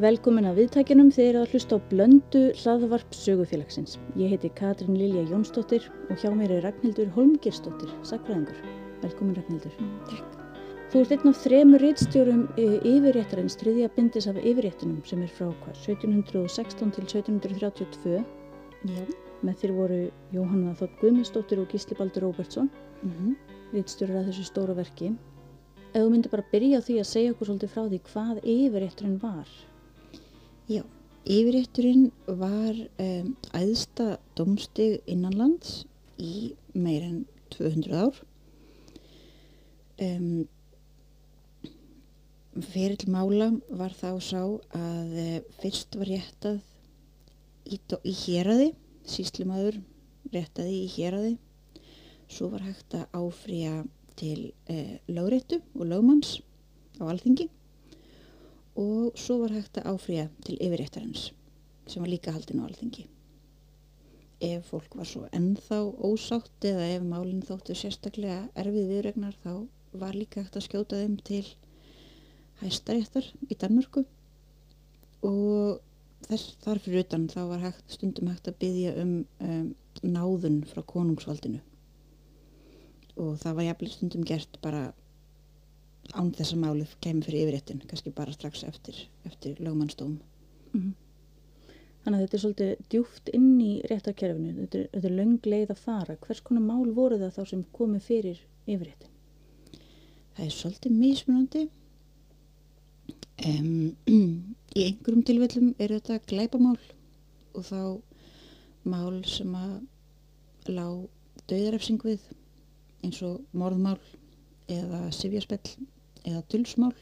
Velkomin að viðtækjunum þeir að hlusta á blöndu hlaðvarp sögufélagsins. Ég heiti Katrin Lilja Jónsdóttir og hjá mér er Ragnhildur Holmgirsdóttir, sakfræðingur. Velkomin Ragnhildur. Takk. Þú ert einn af þremur réttstjórum yfirréttarins, þriðja bindis af yfirréttinum sem er frá hvað, 1716 til 1732. Já. Með þér voru Jóhanna Þótt Guðmundsdóttir og Gísli Baldur Róbertsson, Mm -hmm. réttstjórar að þessu stóra verki. Ef þú myndir bara byrja því að segja okkur svolítið frá því hvað yfirrétturinn var. Já. Yfirrétturinn var um, æðsta domstig innanlands í meir en 200 ár. Um, Ferill mála var þá sá að uh, fyrst var réttað í, í héraði, síslimaður réttaði í héraði, svo var hægt að áfrýja til uh, lögréttu og lögmanns á alþingi og svo var hægt að áfrýja til yfirréttarins sem var líka haldin á alþingi. Ef fólk var svo ennþá ósátt eða ef málinn þóttu sérstaklega erfið viðregnar þá var líka hægt að skjóta þeim til hæstaréttar í Danmörku og þess, þar fyrir utan þá var hægt, stundum hægt að byggja um, um náðun frá konungsvaldinu og það var jafnvel stundum gert bara án þess að málið kemur fyrir yfirréttin, kannski bara strax eftir, eftir lögmannsdóm. Þannig að þetta er svolítið djúft inn í réttarkerfinu. Þetta er, þetta er löng leið að fara. Hvers konar mál voru það þá sem komið fyrir yfirréttin? Það er svolítið mismunandi. Um, í einhverjum tilfellum er þetta glæpamál og þá mál sem að lá döðarefsing við eins og morðmál eða sifjaspell eða dulsmál.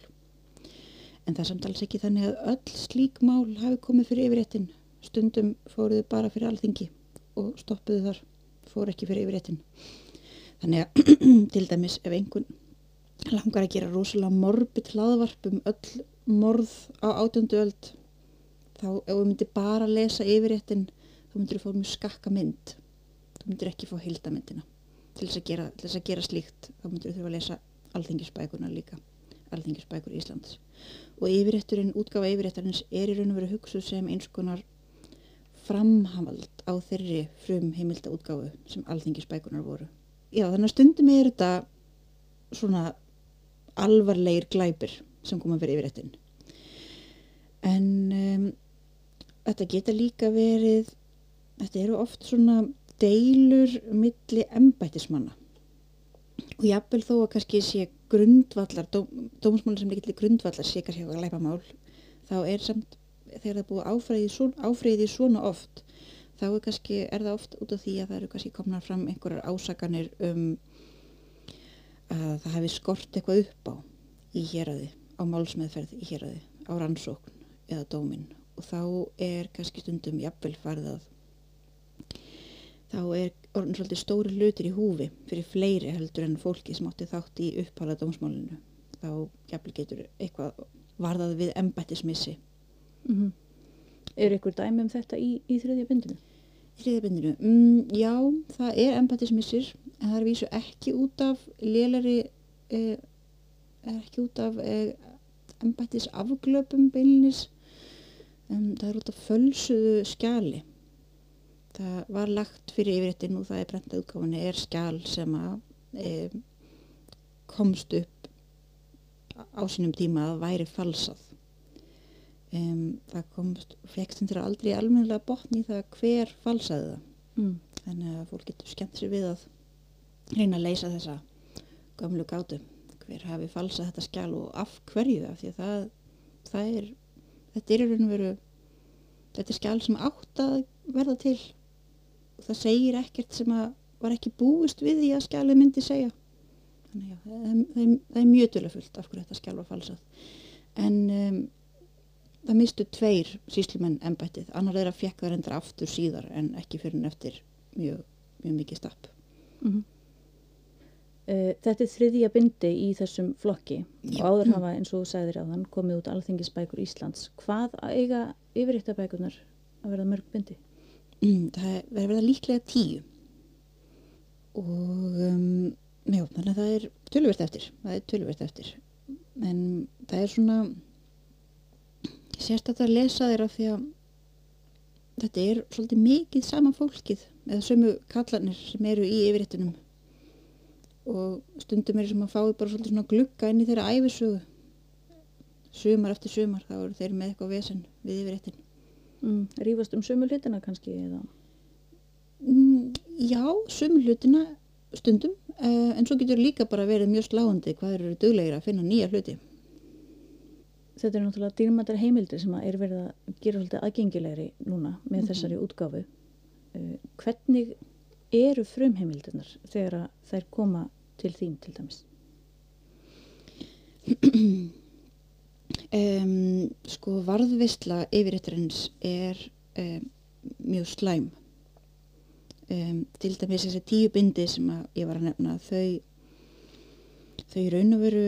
En það er samt alls ekki þannig að öll slík mál hafi komið fyrir yfirréttin. Stundum fóruðu bara fyrir alþingi og stoppuðu þar fóru ekki fyrir yfirréttin. Þannig að til dæmis ef einhvern langar að gera rosalega morbid hlaðvarp um öll morð á átjöndu öld þá ef þú myndir bara lesa yfirréttin þá myndir þú fá mjög skakka mynd. Þú myndir ekki fá heildamyndina til þess að gera, til þess að gera slíkt þá myndir þú þurfa að lesa alþingisbækurna líka alþingisbækur Íslands. Og yfirrétturinn, útgáfa yfirréttarins er í raun og veru hugsuð sem eins konar framhamald á þeirri frum heimilda útgáfu sem alþingisbækunar voru. Já þannig að stundum er þetta svona alvarlegir glæpir sem koma fyrir yfirréttin. En um, þetta geta líka verið þetta eru oft svona deilur milli embættismanna. Og jafnvel þó að kannski sé grundvallar, dóm, dómsmálinn sem líka til grundvallar kannski eitthvað glæpamál þá er samt, þegar það búið áfræði svona, áfræði svona oft þá er kannski, er það oft út af því að það eru kannski komnar fram einhverjar ásakanir um að það hefði skort eitthvað upp á í héræði, á málsmeðferð í héræði, á rannsókn eða dómin og þá er kannski stundum jafnvel farið að þá er orðin svolítið stóri hlutir í húfi fyrir fleiri heldur en fólki sem átti þátt í upphalað dómsmálinu þá jafnvel getur eitthvað varðað við embættismissi Mm -hmm. Er ykkur dæmi um þetta í, í þriðja bindinu? í þriðabindinu. Mm, já, það er embættismissir en það er vísu ekki út af lélari eh, ekki út af eh, embættis afglöpum beinlinis um, það er út af fölsuðu skjali það var lagt fyrir yfirréttin og það er brentað útgáfinni er skjal sem að eh, komst upp á sínum tíma að væri falsað. Um, það komst fekst þeirra aldrei almennilega botni í það hver falsaði það. Mm. þannig að fólk getur skemmt sér við að reyna að leysa þessa gömlu gátu. Hver hafi falsað þetta skjál og af hverju? Af því að það, það er þetta er í raun og veru þetta er skjál sem átt að verða til það segir ekkert sem að var ekki búist við því að skjálið myndi segja þannig að það, það, það er mjög dölufullt af hverju þetta skjál var falsað en um, það mistu tveir síslumenn embættið, annar þeirra fekk það reyndar aftur síðar en ekki fyrir en eftir mjög, mjög mikið stapp. Mm Þetta er þriðja bindi í þessum flokki Já. og áður hafa eins og þú sagðir áðan komið út alþingisbækur Íslands. Hvað eiga yfirréttabækunar að verða mörg bindi? Mm, það er- verður verða líklega tíu. Og um, já, þannig að það er töluvert eftir, það er töluvert eftir. En það er svona sérstætt að lesa þeirra því að þetta er svolítið mikið sama fólkið eða sömu kallanir sem eru í yfirréttunum og stundum er sem að fái bara svolítið svona glugga inn í þeirra æfisögu sumar eftir sumar þá eru þeir með eitthvað vesen við yfirréttin mm, rífast um sömu hlutina kannski eða? Mm, Já, sömu hlutina stundum. Uh, en svo getur líka bara verið mjög sláandi hvað eru duglegir að finna nýja hluti. Þetta er náttúrulega dýrmættar heimildir sem er verið að gera svolítið aðgengilegri núna með Mhm. þessari útgáfu. Uh, hvernig eru frumheimildirnar þegar þær koma til þín til dæmis um, sko varðvisla yfirréttarins er um, mjög slæm. Um, til dæmis þessi tíu bindi sem ég var að nefna þau þau raun og veru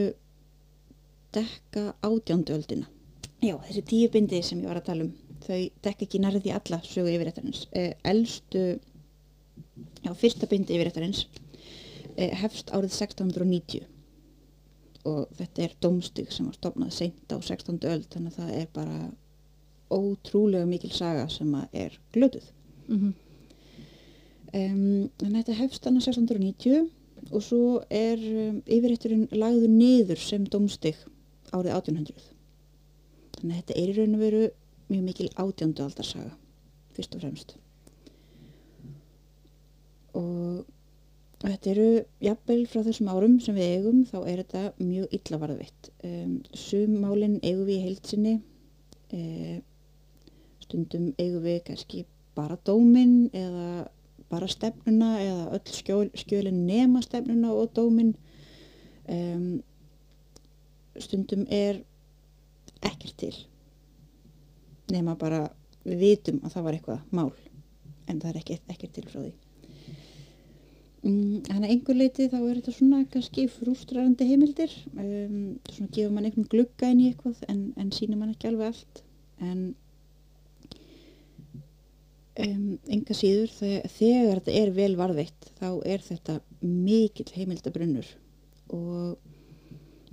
dekka átjánduöldina já þessi tíu bindi sem ég var að tala um þau dekka ekki nærði alla sögu yfirréttarins. Uh, elstu já fyrsta bindi yfirréttarins uh, hefst árið 1690 og þetta er dómstig sem var stopnað seint á 16. öld þannig að það er bara ótrúlega mikil saga sem er glötuð mm -hmm. um, þannig að þetta hefst hann 1690 og svo er um, yfirrétturinn lagður niður sem dómstig árið 1800 þannig að þetta er í raun og veru mjög mikil átjándu aldarsaga fyrst og fremst og Og þetta eru, jafnvel frá þessum árum sem við eigum, þá er þetta mjög illa varðvitt. Um, Summálinn eigum við í heilsinni, uh, stundum eigum við kannski bara dóminn eða bara stefnuna eða öll skjölinn nema stefnuna og dóminn. Um, stundum er ekkert til, nema bara við vitum að það var eitthvað mál, en það er ekkert til frá því. Mm, Þannig að einhver leiti þá er þetta svona kannski frústrarandi heimildir. Um, svona gefur mann einhvern glugga inn í eitthvað en, en sýnir mann ekki alveg allt. En um, enga síður þegar, þegar þetta er vel varðveitt þá er þetta mikill heimildabrunnur. Og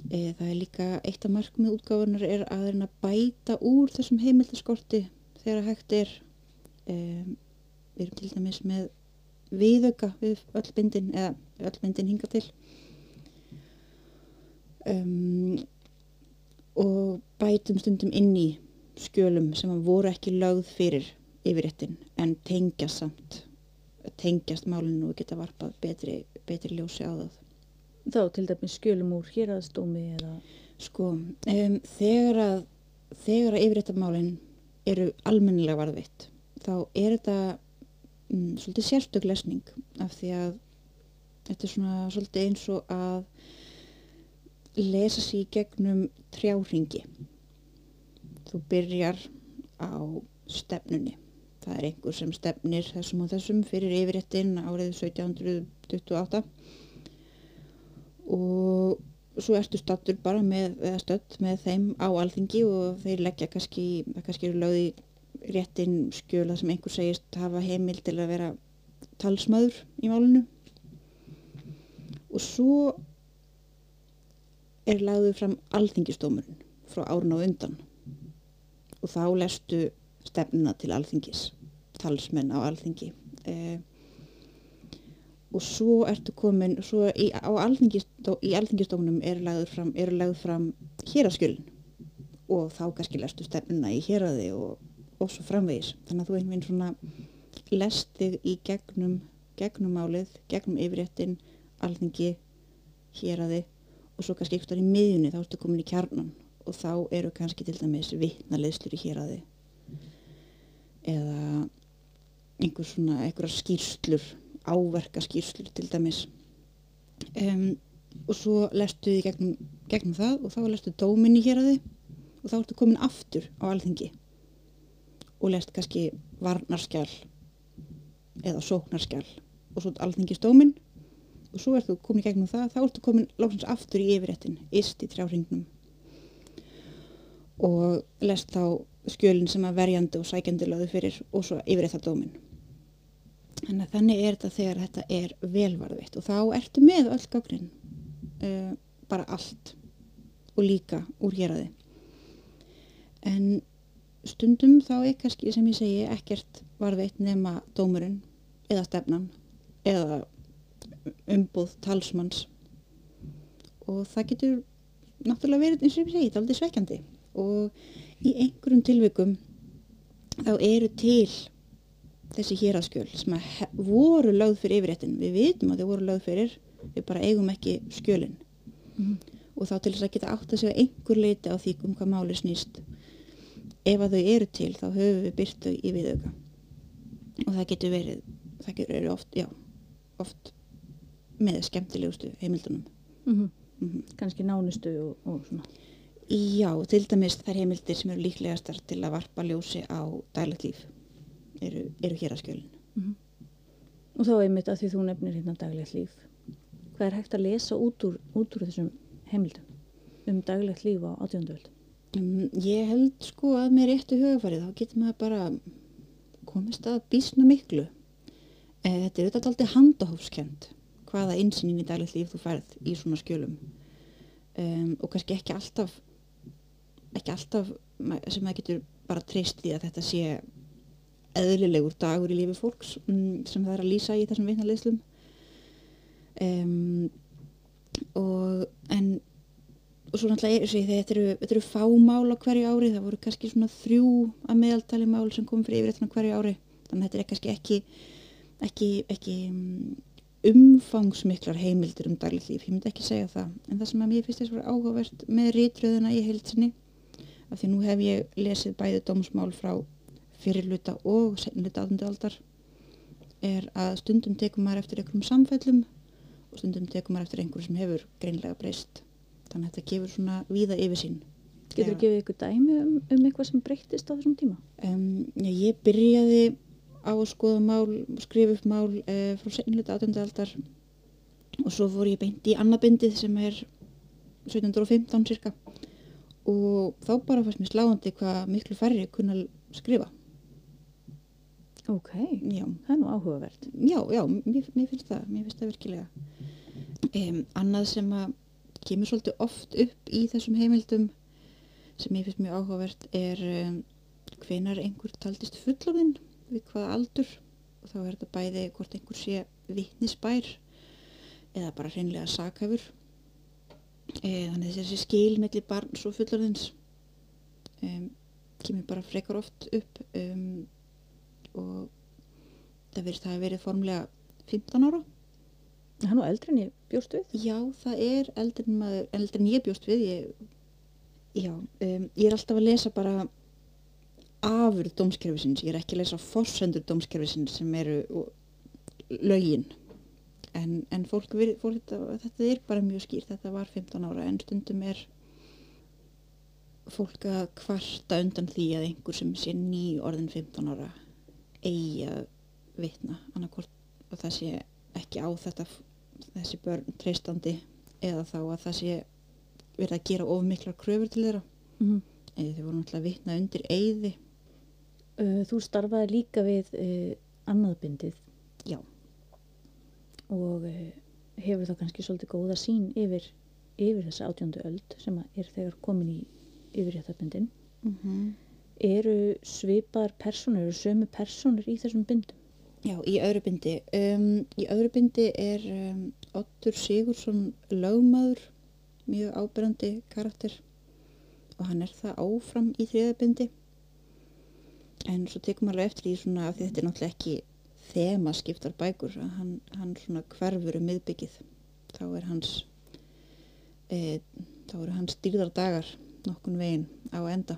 e, það er líka eitt af markmið útgáfunar er að reyna að bæta úr þessum heimildaskorti þegar hægt er. Um, við erum til dæmis með viðauka við öll bindin eða öll bindin hinga til. Um, og bætum stundum inn í skjölum sem voru ekki lögð fyrir yfirréttin en tengjast samt tengjast málinu og geta varpað betri, betri ljósi á það. Þá til dæmis skjölum úr héraðsdómi eða? Sko, um, þegar að þegar að yfirréttamálin eru almennilega varðvitt þá er þetta mm, svolítið sérstök lesning af því að þetta er svona svolítið eins og að lesa sér í gegnum trjáringi þú byrjar á stefnunni. Það er einhver sem stefnir þessum og þessum fyrir yfirréttin árið 1728 og svo ertu stattur bara með, með þeim á alþingi og þeir leggja kannski, kannski lögði réttin skjöla sem einhver segist hafa heimil til að vera talsmaður í málinu. Og svo er lagðið fram alþingistómurinn frá árun á undan. Og þá lestu stefnuna til alþingis talsmenn á alþingi. Eh, og svo ertu komin svo í, alþingistó, í alþingistómunum eru lagður fram, lagður fram héraskjölin og þá kannski lestu stefnuna í héraði og, og svo framvegis. Þannig að þú einhvern veginn svona lestið í gegnum gegnum málið, gegnum yfirréttin alþingi, héraði og svo kannski eitthvað í miðjunni þá ertu komin í kjarnan og þá eru kannski til dæmis vittnaleðslur í héraði eða einhver svona, einhverja skýrslur áverka skýrslur til dæmis. Um, og svo lestu þið gegnum, gegnum það og þá lestu dómin í héraði og þá ertu komin aftur á alþingi og lest kannski varnarskjál eða sóknarskjál og svo alþingistómin og svo ertu komin í gegnum það þá ertu komin lóksins aftur í yfirréttin ist í trjáringnum og lest þá skjölinn sem að verjandi og sækjandi lögðu fyrir og svo yfirréttardómin þannig að þannig er þetta þegar þetta er velvarðvitt og þá ertu með öll gagnin uh, bara allt og líka úr héræði en stundum þá er kannski sem ég segi ekkert varveitt nema dómurinn eða stefnan eða umbúð talsmanns. Og það getur náttúrulega verið eins og ég segi, aldrei svekkjandi. Og í einhverjum tilvikum þá eru til þessi héraskjöl sem voru lögð fyrir yfirréttin. Við vitum að þau voru lögð fyrir við bara eigum ekki skjölin. Mhm. og þá til þess að geta átt að segja einhver leiti á því um hvað máli snýst ef að þau eru til þá höfum við byrt þau í viðauka og það getur verið það getur verið oft, já, oft með skemmtilegustu heimildunum Mm mm Kannski nánustu og, og svona. Já, til dæmis þær heimildir sem eru líklegastar til að varpa ljósi á daglegt líf eru, eru hér að skjölin Mhm. Og þá einmitt að því þú nefnir hérna daglegt líf. Hvað er hægt að lesa út úr, út úr þessum heimildum um daglegt líf á átjóndöld? Um, Ég held sko að með réttu höfufarið þá getur maður bara komist að bísna miklu. Eh, Þetta er auðvitað aldrei handahófskend hvaða innsýnin í daglegt líf þú færð í svona skjölum. Um, og kannski ekki alltaf ekki alltaf sem maður getur bara treyst því að þetta sé eðlilegur dagur í lífi fólks mm, sem það er að lýsa í þessum vitnarleyslum um, en og svo náttúrulega þessi þetta eru, þetta eru fámál á hverju ári. Það voru kannski svona þrjú að meðaltali mál sem kom fyrir yfir hverju ári. Þannig að þetta er kannski ekki ekki, ekki mm, umfangsmiklar heimildir um daglegt líf, ég myndi ekki segja það. En það sem að mér finnst þess að vera áhugavert með rítröðuna í heilsinni af því nú hef ég lesið bæði dómsmál frá fyrirluta og seinluta áttundu aldar er að stundum tekum maður eftir einhverjum samfellum og stundum tekum maður eftir einhverjum sem hefur greinlega breyst þannig að þetta gefur svona víða yfirsýn Getur þú gefið ykkur dæmi um, um eitthvað sem breyttist á þessum tíma? Um, já, ég byrjaði á að skoða mál, skrifa upp mál uh, frá seinluta 18. aldar og svo fór ég beint í annabindið sem er 1715 cirka og þá bara fannst mér sláandi hvað miklu færri kunna skrifa. Ok, Já, það er nú áhugavert. já, já mér, mér finnst það, mér finnst það virkilega. Um, annað sem að kemur svolítið oft upp í þessum heimildum sem mér finnst mjög áhugavert er um, hvenar einhver taldist fullorðinn við hvaða aldur. Og þá er þetta bæði hvort einhver sé vittnisbær eða bara hreinlega sakhæfur. E, þannig að þessi skil melli barns og fullorðins um, kemur bara frekar oft upp um, og það verðist að hafa verið formlega 15 ára Er nú eldri en ég bjóst við. Já, það er eldri en, maður, eldri en ég bjóst við. Ég, já, um, ég er alltaf að lesa bara afurð dómskerfisins. Ég er ekki að lesa forsendur dómskerfisins sem eru lögin. En, en fólk, fólk þetta, þetta er bara mjög skýrt. Þetta var 15 ára en stundum er fólk að kvarta undan því að einhver sem sé ný orðin 15 ára eigi að vitna annarkvort og það sé ekki á þetta þessi börn treystandi eða þá að það sé verið að gera of miklar kröfur til þeirra. Mm eða þau voru náttúrulega vitna undir eyði. Uh, þú starfaði líka við uh, annaðbindið já, og uh, hefur það kannski svolítið góða sín yfir, yfir þessa átjöndu öld sem er þegar komin í yfirréttabindin. mm Eru svipaðar personur, eru sömu personur í þessum bindum? Já í öðru bindi. Um, í öðru bindi er um, Ottur Sigursson lögmaður mjög ábyrjandi karakter. Og hann er það áfram í þriða bindi. En svo tekum maður eftir í svona af því þetta er náttúrulega ekki þema skiptar bækur að hann, hann svona hverfur um miðbyggið þá er hans e, þá eru hans dýrðar dagar nokkun veginn á enda.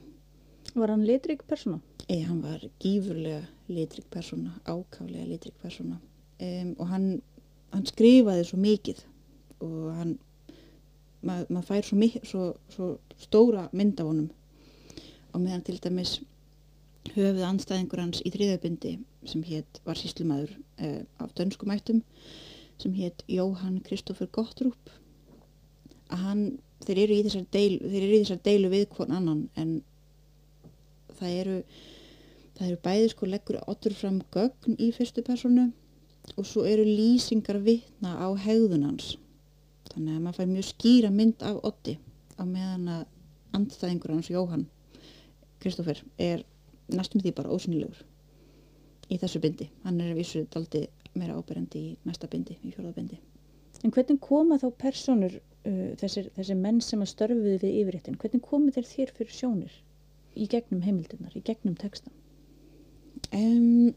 Var hann litrík persóna? e, hann var gífurlega litrik persóna ákálega litrik persóna. Um, og hann, hann skrifaði svo mikið og hann maður mað fær svo, mik- svo, svo stóra mynd af honum. Og meðan til dæmis höfðu anstæðingur hans í þriðabindi sem hétt var síslumæður uh, af dönskum ættum sem hétt Jóhann Kristoffer Gottrúp að hann, þeir eru í þessar deilu, eru í þessar deilu við hvern annan en það eru það eru bæði sko leggur Ottur fram gögn í fyrstu personu og svo eru lýsingar vitna á hegðun hans þannig að maður fær mjög skýra mynd af Otti á meðan að andstæðingur hans Jóhann Kristoffer er næstum því bara ósynilegur í þessu bindi. Hann er vissu daldi meira áberendi í næsta bindi, í fjórðabindi. En hvernig koma þá personur, uh, þessir, þessir menn sem að störfuðu við yfirréttin, hvernig komu þeir þér fyrir sjónir í gegnum heimildunar, í gegnum textan? Um,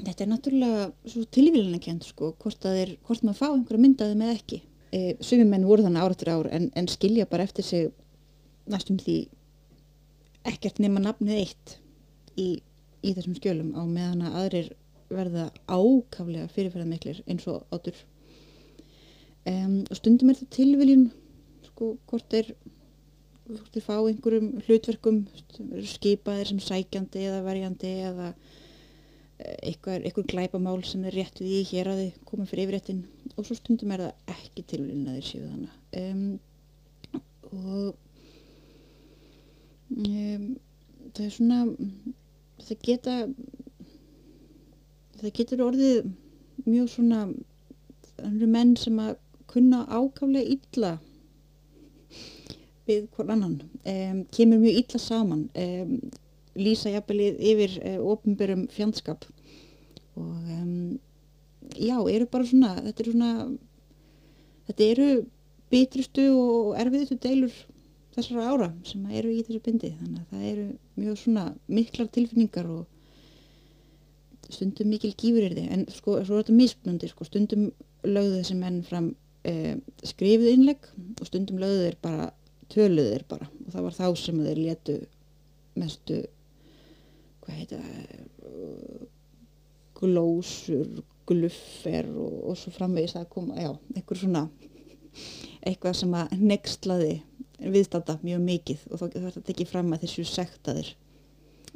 þetta er náttúrulega svo tilvílina kent sko, hvort, þeir, hvort maður fá einhverja myndaði með ekki. E, Sumi menn voru þannig ára eftir ár en, en skilja bara eftir sig næstum því ekkert nema nafnið eitt í, í þessum skjölum á meðan að aðrir verða ákaflega fyrirferðarmiklir eins og átur. Um, og stundum er það tilviljun sko, hvort er hvort þeir fá einhverjum hlutverkum skipaðir sem sækjandi eða verjandi eða eitthvað, eitthvað glæpamál sem er rétt við í hér að þið koma fyrir yfirréttin. Og svo stundum er það ekki tilvílin að þeir séu þannig um, og um, það er svona það geta það getur orðið mjög svona menn sem að kunna ákaflega illa við hvern annan. Um, kemur mjög illa saman. Um, lýsa jafnvelið yfir uh, ofinbörum fjandskap og um, já, eru bara svona þetta eru svona þetta eru bitrustu og erfiðustu deilur þessara ára sem eru í þessu bindi. Þannig að það eru mjög svona miklar tilfinningar og stundum mikil gífur er þið en sko, svo er þetta mismunandi sko, stundum lögðu þessi menn fram eh, skrifið innlegg og stundum lögðu þeir bara töluðu þeir bara. Og það var þá sem þeir letu mestu hvað heita glósur, gluffer og, og svo framvegis að koma, já, einhver svona eitthvað sem að nextlaði viðstanda mjög mikið. Og þá verður þetta ekki fram að þessu sektaðir.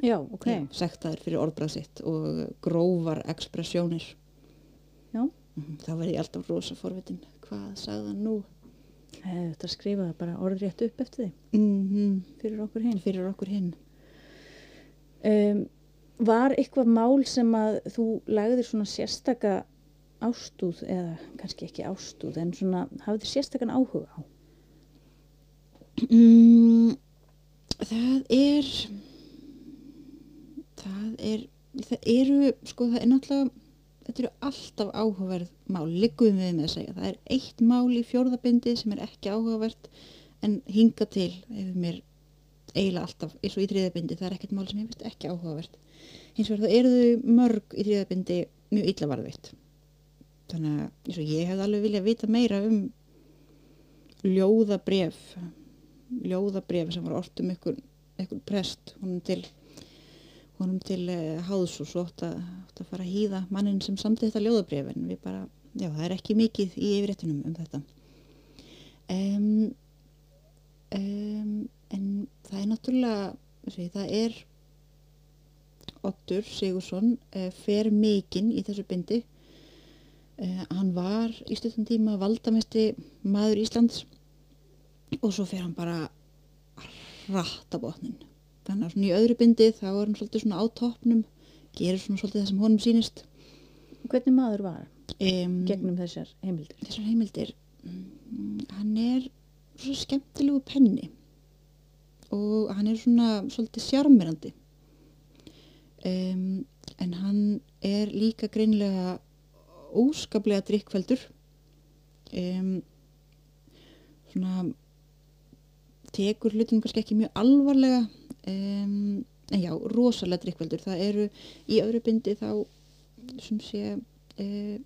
Já, ok. já, sektaðir fyrir orðbrað sitt og grófar ekspressjónir Já, Mhm, þá verði ég alltaf rosa forvitin. Hvað sagði hann nú hefði þetta skrifað bara orðrétt upp eftir því mm fyrir okkur hinn. fyrir okkur hinn Um, var eitthvað mál sem að þú lagðir svona sérstaka ástúð eða kannski ekki ástúð en svona hafðir sérstakann áhuga á? Mm, það er það er það eru, sko það er náttúrulega þetta eru alltaf áhugaverð mál liggum við með að segja, það er eitt mál í fjórðabindi sem er ekki áhugavert en hinga til hefur mér eiginlega alltaf, eins og í þriðabindi það er ekkert mál sem ég veist ekki áhugavert. Hins vegar þá eru þau mörg í þriðabindi mjög illa varðveitt. Þannig að eins og ég hefði alveg viljað vita meira um ljóðabref ljóðabref sem var orðum ykkur, ykkur prest honum til honum til uh, háðs og svo átt að, átt að fara að hýða mannin sem samti þetta ljóðabref en við bara, já það er ekki mikið í yfirréttunum um þetta. Um, um, en það er náttúrulega þessi, það er Ottur Sigursson uh, fer mikinn í þessu bindi. Uh, hann var í stuttum tíma valdamesti maður Íslands og svo fer hann bara rætt á botnin þannig að svona í öðru bindi þá er hann svolítið svona á toppnum gerir svona svolítið það sem honum sýnist. Hvernig maður var um, gegnum þessar heimildir? þessar heimildir mm, hann er svo skemmtilegu penni og hann er svona svolítið sjarmirandi um, en hann er líka greinlega óskaplega drikkveldur um, svona tekur hlutum kannski ekki mjög alvarlega um, en já, rosalega drikkveldur. Það eru í öðru bindi þá sem sé uh,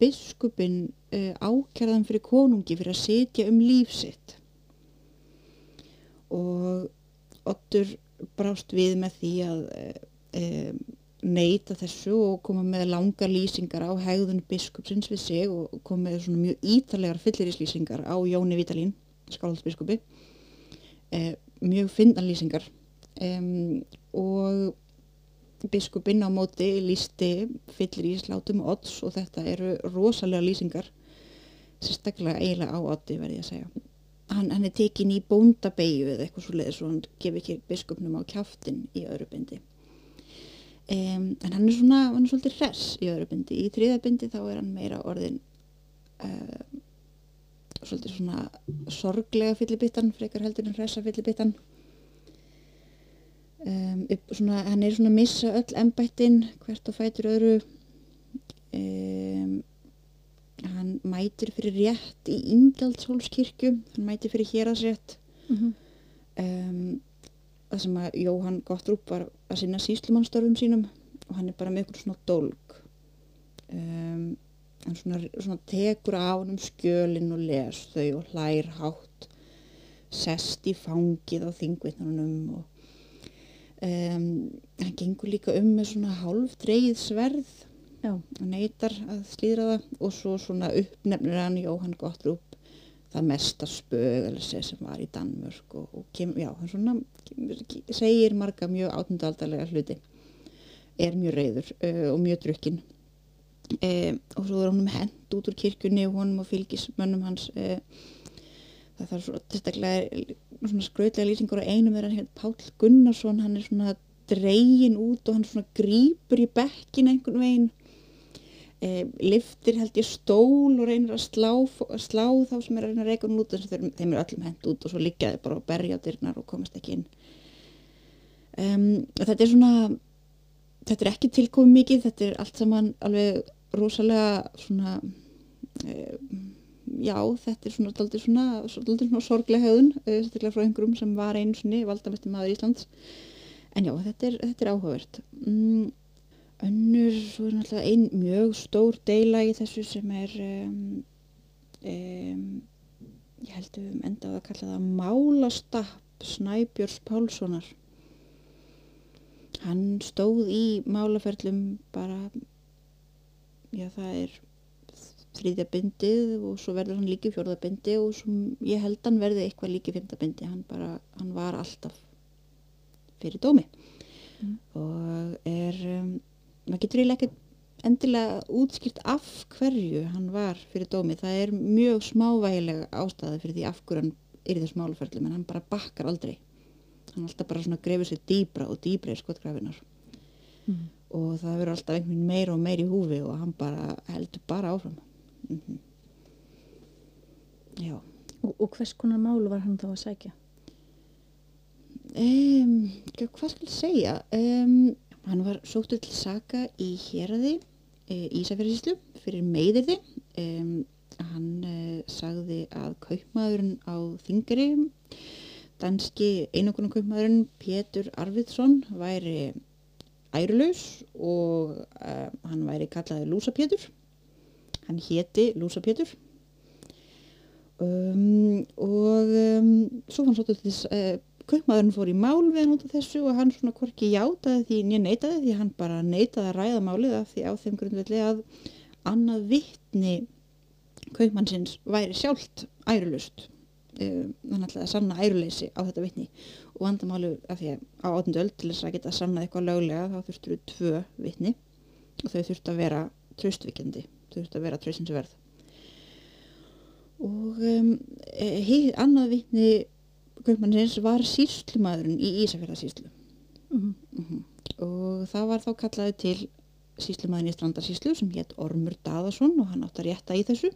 biskupin uh, ákjærðan fyrir konungi fyrir að setja um líf sitt. Og Ottur brást við með því að uh, neyta þessu og koma með langar lýsingar á hegðun biskupsins við sig og koma með svona mjög ítarlegar fyllirislýsingar á Jóni Vítalín, skálhaldsbiskupi mjög finnan lýsingar um, og biskupinn á móti lísti fyllir í slátum odds og þetta eru rosalega lýsingar sérstaklega eiginlega á oddi verði ég að segja. Hann, hann er tekin í bóndabeyju eða eitthvað svo leiðis og hann gef ekki biskupnum á kjaftin í öðru bindi. Um, en hann er svona hann er svolítið hress í öðru bindi. Í þriða bindi þá er hann meira orðin uh, svolítið svona sorglega fyllibittan frekar heldur en hressa fyllibittan um, upp, svona, hann er svona að missa öll embættin hvert og fætur öðru. Um, hann mætir fyrir rétt í Ingjaldshólskirkju hann mætir fyrir héraðsrétt. Mm -hmm. um, það sem að Jóhann Gottrúp var að sinna síslumannstörfum sínum og hann er bara með eitthvað svona dólg. Hann svona, svona tekur á hann um skjölin og les þau og hlær hátt sest í fangið á þingvitnunum og um, hann gengur líka um með svona hálf dreigð sverð Já. og neytar að slíðra það. Og svo svona uppnefnir hann Jóhann Gottrúp það mesta spögelsi sem var í Danmörk og, og kem, já, hann svona kem, segir marga mjög átundaldarlega hluti. Er mjög reyður uh, og mjög drukkin uh, og svo er hann hend út úr kirkjunni og honum og fylgismönnum hans uh, það þarf svo tilstaklega svona skrautlega lýsingur á einum þegar hann Pál Gunnarsson hann er svona dregin út og hann svona grípur í bekkin einhvern veginn. E, liftir held ég stól og reynir að slá, slá þá sem er að reyna að reyka hún út þess að þeim, þeim er öllum hend út og svo liggjaði bara og berja dyrnar og komast ekki inn. Um, þetta er svona þetta er ekki tilkomið mikið þetta er allt saman alveg rosalega svona e, já þetta er svona daldið svona, svona sorglega höfðun sérstaklega frá einhverjum sem var einu sinni valdamestir maður Íslands. En já þetta er, þetta er áhugavert. Mm, önnur svo er náttúrulega ein mjög stór deila í þessu sem er um, um, ég held að við höfum endað að kalla það málastapp Snæbjörns Pálssonar. Hann stóð í málaferlum bara já það er þriðja bindið og svo verður hann líki fjórða bindi og svo ég held hann verði eitthvað líki fymta bindi. Hann bara, hann var alltaf fyrir dómi. Mm. og er um, maður getur eiginlega ekki endilega útskýrt af hverju hann var fyrir dómi. Það er mjög smávægilega ástæða fyrir því af hverju hann er í þessu málaferlum en hann bara bakkar aldrei. Hann alltaf bara svona grefur sér dýbra og dýbra í skotgrafinar Mm. og það verður alltaf einhvern meira og meira í húfi og hann bara heldur bara áfram mm já. Og, og hvers konar mál var hann þá að sækja? um, hvað skal ég segja? Um, hann var sóttur til saka í héraði e, Ísafjörðislu fyrir meiðirði um, hann uh, sagði að kaupmaðurinn á þingari danski einokunar kaupmaðurinn Pétur Arvidsson væri ærulaus og uh, hann væri kallaði Lúsa Pétur hann héti Lúsa Pétur. Um, og um, svo fann svolítið þess uh, kaupmaðurinn fór í mál við hann út af þessu og hann svona hvorki játaði því nýja neitaði því hann bara neitaði að ræða málið af því á þeim grundvelli að annað vittni kaupmannsins væri sjálft ærulust um, hann ætlaði að sanna æruleysi á þetta vittni og vandamálu af því að á áttundu öll til þess að geta sannað eitthvað löglega þá þurftur við tvö vittni og þau þurftu að vera tröstvikjandi þau þurftu að vera tröstinsverð og um, hitt annað vittni kaupmannsins var síslumadurinn í Ísafjörðarsíslu Mm. mm og það var þá kallaði til síslumadurinn í Strandarsíslu sem hétt Ormur Daðason og hann átt að rétta í þessu.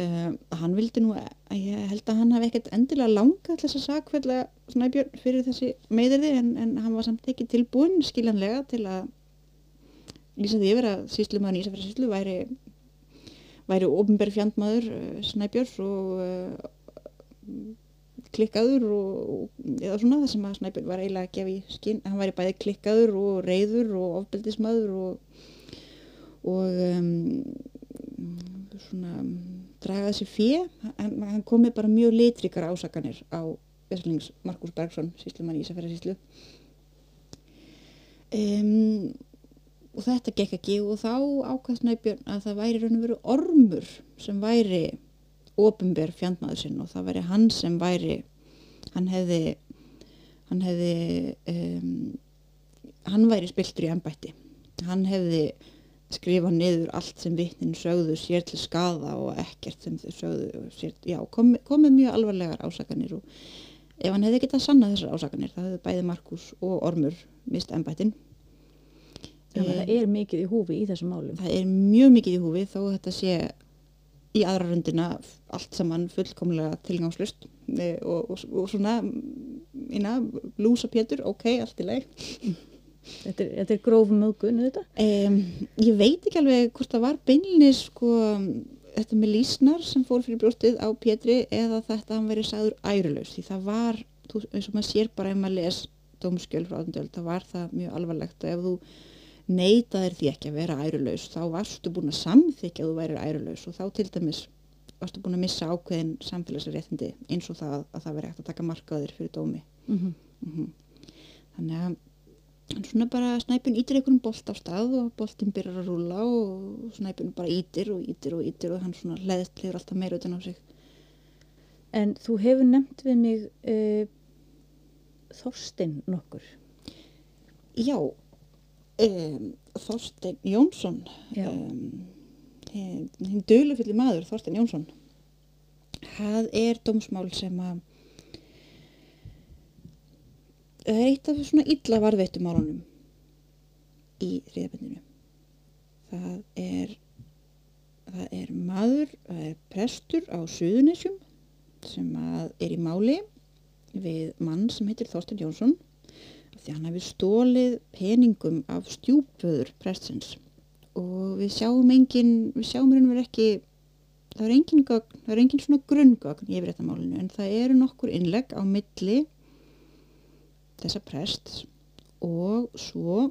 Um, hann vildi nú ég held að hann hafi ekkert endilega langað til þess að sakfella Snæbjörn fyrir þessi meðirði en, en hann var samt ekki tilbúin skiljanlega til að lýsa því yfir að síslumadurinn í Ísafjörðarsíslu væri væri ofnberg fjandmaður uh, Snæbjörns og uh, klikkaður og, eða svona það sem að Snæbjörn var eiginlega að gefa í skinn hann væri bæði klikkaður og reyður og ofbeldismadur og, og um, svona draga þessi fjö hann, hann kom með bara mjög litrikara ásakanir á Veslings Markus Bergson síslumann í Ísafjörðarsíslu um, og þetta gekk ekki. Og þá ákvæðst Snæbjörn að það væri raun og veru ormur sem væri ofinber fjandmaður sinn og það væri hann sem væri hann hefði hann hefði um, hann væri spiltur í embætti. Hann hefði skrifað niður allt sem vittnin sögðu sér til skada og ekkert sem þau sögðu sér, já, komið komi mjög alvarlegar ásakanir og ef hann hefði getað sannað þessar ásakanir það hefði bæði Markus og Ormur mist embættin Þannig að það er mikið í húfi í þessum málum. það er mjög mikið í húfi þó að þetta sé í aðra rundina allt saman fullkomlega tilgangslust e, og, og, og svona ína, lúsa pétur, ok, allt í leið Þetta er, þetta er grófum mögun, þetta? Um, ég veit ekki alveg hvort það var beinlinis sko, þetta með lísnar sem fór fyrir brjóstið á Pétri eða þetta hann verið sagður ærulaus því það var, þú, eins og maður sér bara ef maður les dómskjöl frá átundöld það var það mjög alvarlegt og ef þú neytaðir því ekki að vera ærulaus þá varstu búin að samþykja að þú væri ærulaus og þá til dæmis varstu búin að missa ákveðin samfélagsréttindi eins og það að það veri hægt að taka markaðir fyrir dómi Mm -hmm. mm -hmm. þannig að svona bara snæpun ítir einhvern bolt á stað og boltin byrjar að rúla og snæpun bara ítir og ítir og ítir og hann svona leðist liður alltaf meira utan á sig En þú hefur nefnt við mig uh, Þorstein nokkur. Já um, Þorstein Jónsson. Um, hinn hin dölufulli maður Þorstein Jónsson. Það er dómsmál sem að það er eitt af svona illa varðveittum málunum í þriðabendinu það er það er maður það er prestur á Suðunisjum sem að er í máli við mann sem heitir Þorstein Jónsson því hann hefur stólið peningum af stjúpöður prestsins. Og við sjáum engin við sjáum og verið ekki það er engin, gögn, það er engin svona grunngögn yfir þetta málinu en það eru nokkur innlegg á milli þessa prests og svo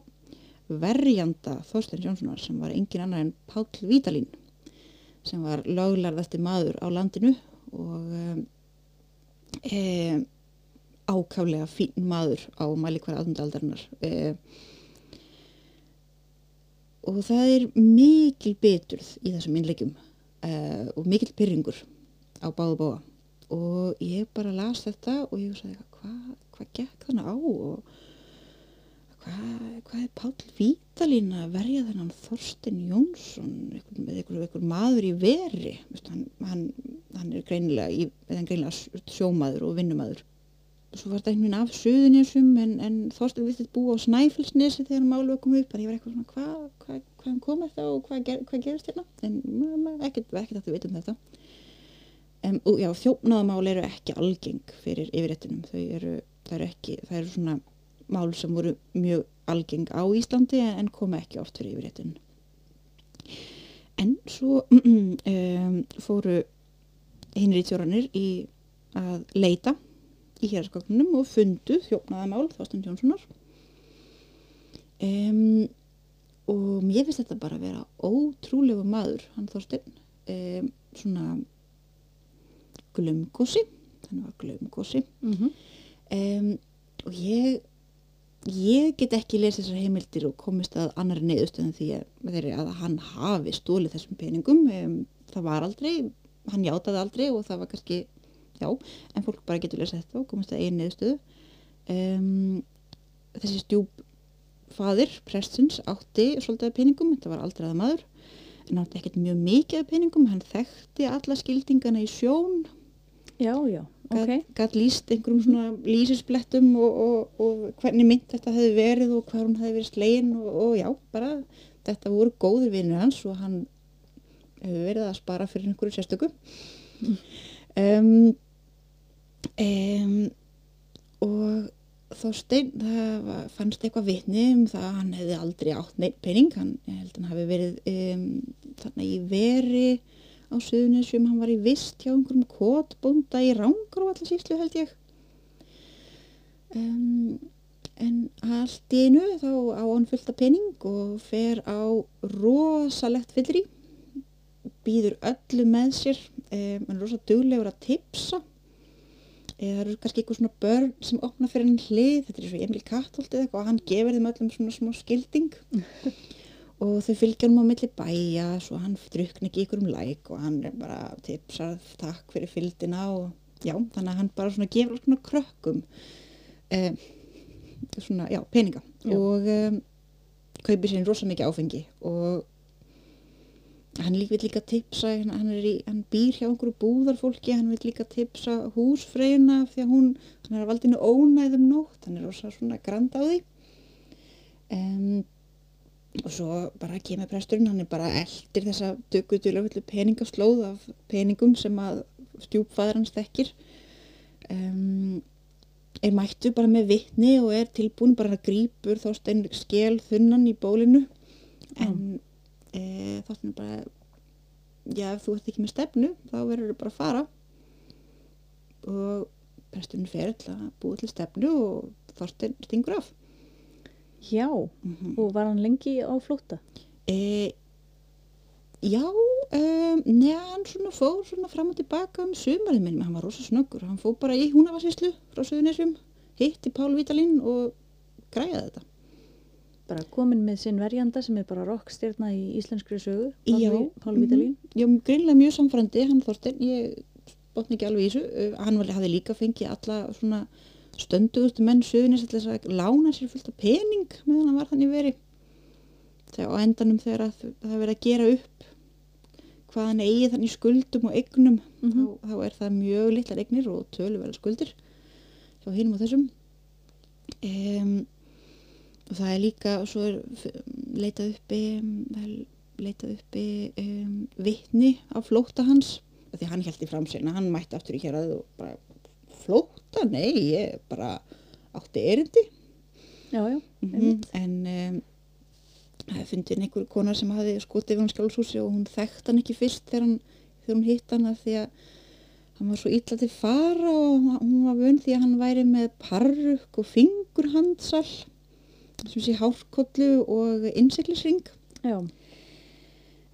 verjanda Þorstein Jónssonar sem var engin annar en Páll Vítalín sem var löglarðasti maður á landinu og um, ákaflega fín maður á mælikværa aðundaldarinnar um, og það er mikil beturð í þessum innlegjum uh, og mikil pyrringur á báðu bóa og ég bara las þetta og ég sagði hvað hva gekk þannig á? Og hvað hva er Páll Vítalín að verja þennan Þorsten Jónsson með einhver, maður í veri? Hann, hann, hann er greinilega, í, greinilega sjómaður og vinnumadur svo var þetta einhvern veginn af söðunisum en, en Þorsten viðst búa á Snæfellsnesi þegar málu kom upp en ég var eitthvað svona hvað hva, hva kom þetta og hvað ger, hva gerist hérna? En ekkert að þú veit um þetta. En og, já, þjófnaðamál eru ekki algeng fyrir yfirréttunum þau eru, eru ekki það eru svona mál sem voru mjög algeng á Íslandi en, koma ekki oft fyrir yfirréttun en svo um, fóru hinri tjóranir í að leita í héraskoknunum og fundu þjófnaðamál Þorsten Jónssonar. Um, og mér finnst þetta bara að vera ótrúlegu maður hann Þorsten um, svona glumgósi hann var glumgósi Mm -hmm. um, og ég ég get ekki lesið þessar heimildir og komist að annari neyðustöðum því að, að hann hafi stólið þessum peningum. Um, það var aldrei, hann játaði aldrei og það var kannski, já en fólk bara getur lesið þetta og komist að einu neyðustöðu um, þessi stjúp fadir, prestins, átti svolítið peningum, þetta var aldrei að maður en átti ekkert mjög mikið af peningum hann þekkti alla skildingana í sjón. Já, já, ok. gat líst einhverjum svona lýsisblettum og, og, og hvernig mynd þetta hefði verið og hvað hún hefði verið slegin og, og já, bara þetta voru góður vinnur hans og hann hefur verið að spara fyrir einhverju sérstöku. Um, um, og Þorstein, það var, fannst eitthvað vitni um það að hann hefði aldrei átt neitt pening, hann, ég held hann hafi verið um, þannig í veri á Suðunisjum, hann var í vist hjá einhverjum kotbónda í Rangróvallasíslu held ég. Um, en allt í einu þá á hann fullt af pening og fer á rosalegt fyllir í býður öllu með sér. Hann er rosa duglegur að tipsa eða það eru kannski eitthvað svona börn sem opna fyrir hann hlið, þetta er svo Emil Katholt eða eitthvað og hann gefur þeim öllum svona smá skilding og þau fylgja hann á milli bæja svo hann drukna ekki ykkur um læk og hann er bara tipsað takk fyrir fylgdina og já, þannig að hann bara svona gefur svona krökkum um, svona, já, peninga Já. og um, kaupir sér rosa mikið áfengi og hann vil líka tipsa hann, í, hann býr hjá einhverju búðarfólki hann vil líka tipsa húsfreyjuna því að hún, hann er að valdinu ónæðum nótt hann er rosa svona grand á því. Um, og svo bara kemur presturinn, hann er bara eldir þessa döggutulega peningaslóð af peningum sem að stjúpfæður hans þekkir. Um, er mættu bara með vitni og er tilbúin bara að grípur þóstein skel þunnan í bólinu. En e, þóstein bara já ef þú ert ekki með stefnu þá verður þú bara að fara og presturinn fer til að búa til stefnu og þóstein stingur af Já, mm og var hann lengi á flótta? E, já, um, neða hann svona fór svona fram og tilbaka um sumarið minn, hann var rosa snöggur, hann fór bara í húnavarsíslu frá Suðunisjum, hitti Pál Vítalín og græjaði þetta. Bara komin með sinn verjanda sem er bara rockstjarna í íslenskri sögu, Já, Pál Vítalín. mhm. Já, greinlega mjög samfærandi, hann Þorstein, ég botni ekki alveg í þessu, hann var, hafði líka fengið alla svona stöndugustu menn til þess að lána sér fullt af pening meðan hann var þannig veri. Þegar á endanum þegar að það er verið að gera upp hvað hann eigi þannig skuldum og eignum Mhm. þá, þá er það mjög litlar eignir og töluverða skuldir hjá hinum og þessum um, og það er líka og svo er leitað uppi um, er leitað uppi um, vitni á flótta hans. Því hann held í framsegna, hann mætti aftur í hér og bara flótta, nei, ég bara átti erindi. Já, já, mm einmitt. en um, það er fundin einhver kona sem hafi skotið við hann skjálfshúsi og hún þekkt hann ekki fyrst þegar, hann, þegar hún hitt hann af því að hann var svo illa til fara og hún var vön því að hann væri með parruk og fingurhandsal sem sé hárkollu og innsiklisring já,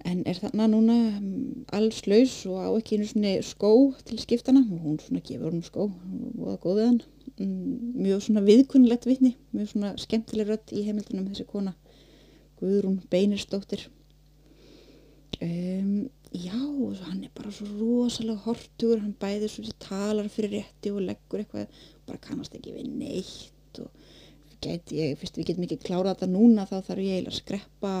en er þarna núna um, alls laus og á ekki einu svona skó til skiptana og hún svona gefur hún skó og það góðið hann. Um, mjög svona viðkunnilegt vitni mjög svona skemmtileg rödd í heimildunum þessi kona. Guðrún Beinirsdóttir um, já og hann er bara svo rosalega hortugur. Hann bæðir svo sem talar fyrir rétti og leggur eitthvað bara kannast ekki við neitt og gæti ég, fyrst við getum ekki klárað þetta núna þá þarf ég eiginlega að skreppa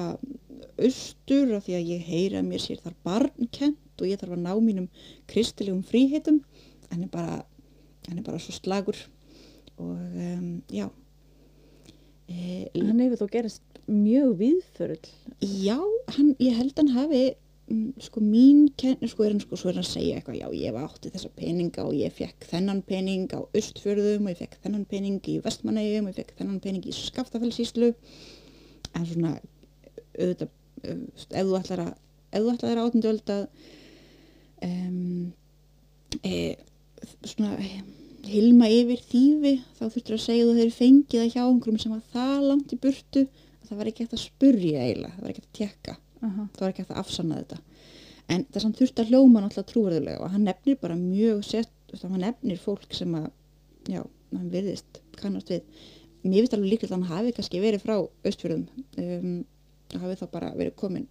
austur af því að ég heyri að mér sér þar barnkent og ég þarf að ná mínum kristilegum fríheitum hann er bara, hann er bara svo slagur og um, já e, hann hefur þó gerist mjög viðförull. já, hann, ég held hann hafi sko mín kenn, sko er hann sko svo er hann að segja eitthvað, já ég var átti þessa peninga og ég fekk þennan pening á Östfjörðum og ég fekk þennan pening í Vestmannegjum og ég fekk þennan pening í Skaftafellsíslu en svona auðvitað, uh, ef þú ætlar að ef þú ætlar að áttundu öld að um, e, svona e, hilma yfir þýfi þá þurftur að segja að þú hefur fengið það hjá einhverjum sem var það langt í burtu að það var ekki hægt að spurja eiginlega, það var ekki hægt að tekka Aha. það var ekki hægt að afsanna þetta. En það samt þurfti að hljóma náttúrulega trúverðulega og hann nefnir bara mjög sett, hann nefnir fólk sem að já, hann virðist kannast við. Mér finnst alveg líklega að hann hafi kannski verið frá austfjörðum um, hafi þá bara verið komin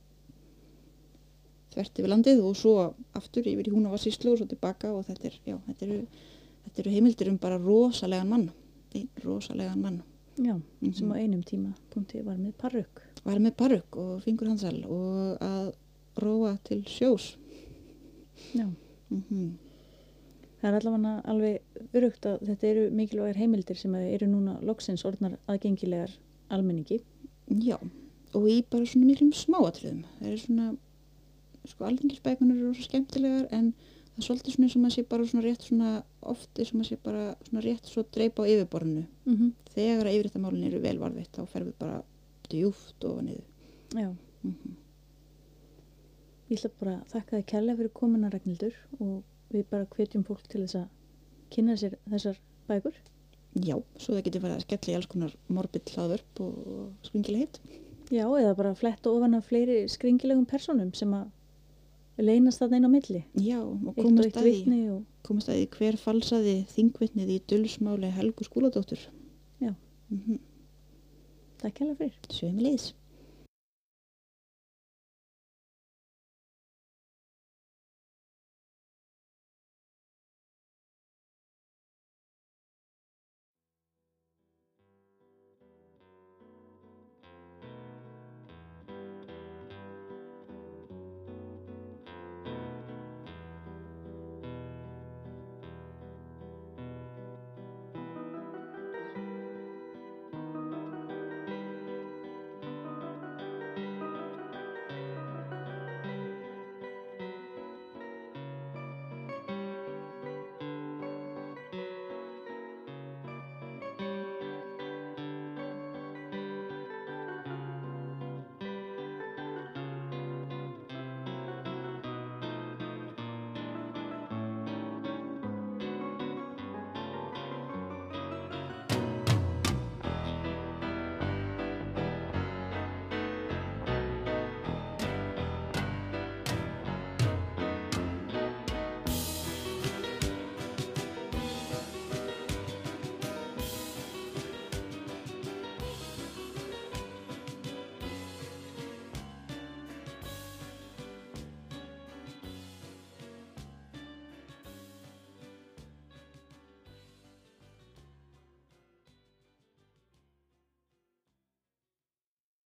þvert yfir landið og svo aftur yfir í Húnavarsíslu og svo tilbaka og þetta er, já, þetta eru, þetta eru heimildir um bara rosalegan mann einn rosalegan mann Já, Mhm. sem á einum tíma punkti var með parruk. var með parruk og fingur hansal og að róa til sjós Já. mm Það er allavega alveg örugt að þetta eru mikilvægir heimildir sem eru núna loksins orðnar aðgengilegar almenningi. Já, og í bara svona miklum smáatriðum. Það eru svona, sko, alþingisbækunar eru svo skemmtilegar en það er svolítið eins og maður sé bara svona rétt svona, oft eins og maður sé bara svona rétt svo dreipa á yfirborðinu. Mm -hmm. Þegar að yfirréttamálin eru vel varðvitt, þá ferðu bara djúft og niður. Já, Mm ég ætla bara að þakka þið kærlega fyrir komuna Ragnhildur og við bara hvetjum fólk til þess að kynna sér þessar bækur. Já, svo það getur farið að skella í alls konar morbid hlaðvörp og, og skringileg hitt. Já, eða bara fletta ofan af fleiri skringilegum personum sem að leynast þarna inn á milli. Já, og komast að og komast að því hver falsaði þingvitnið í dulsmáli Helgu skúladóttur. Já. Mm takk kærlega fyrir. Sömulegis.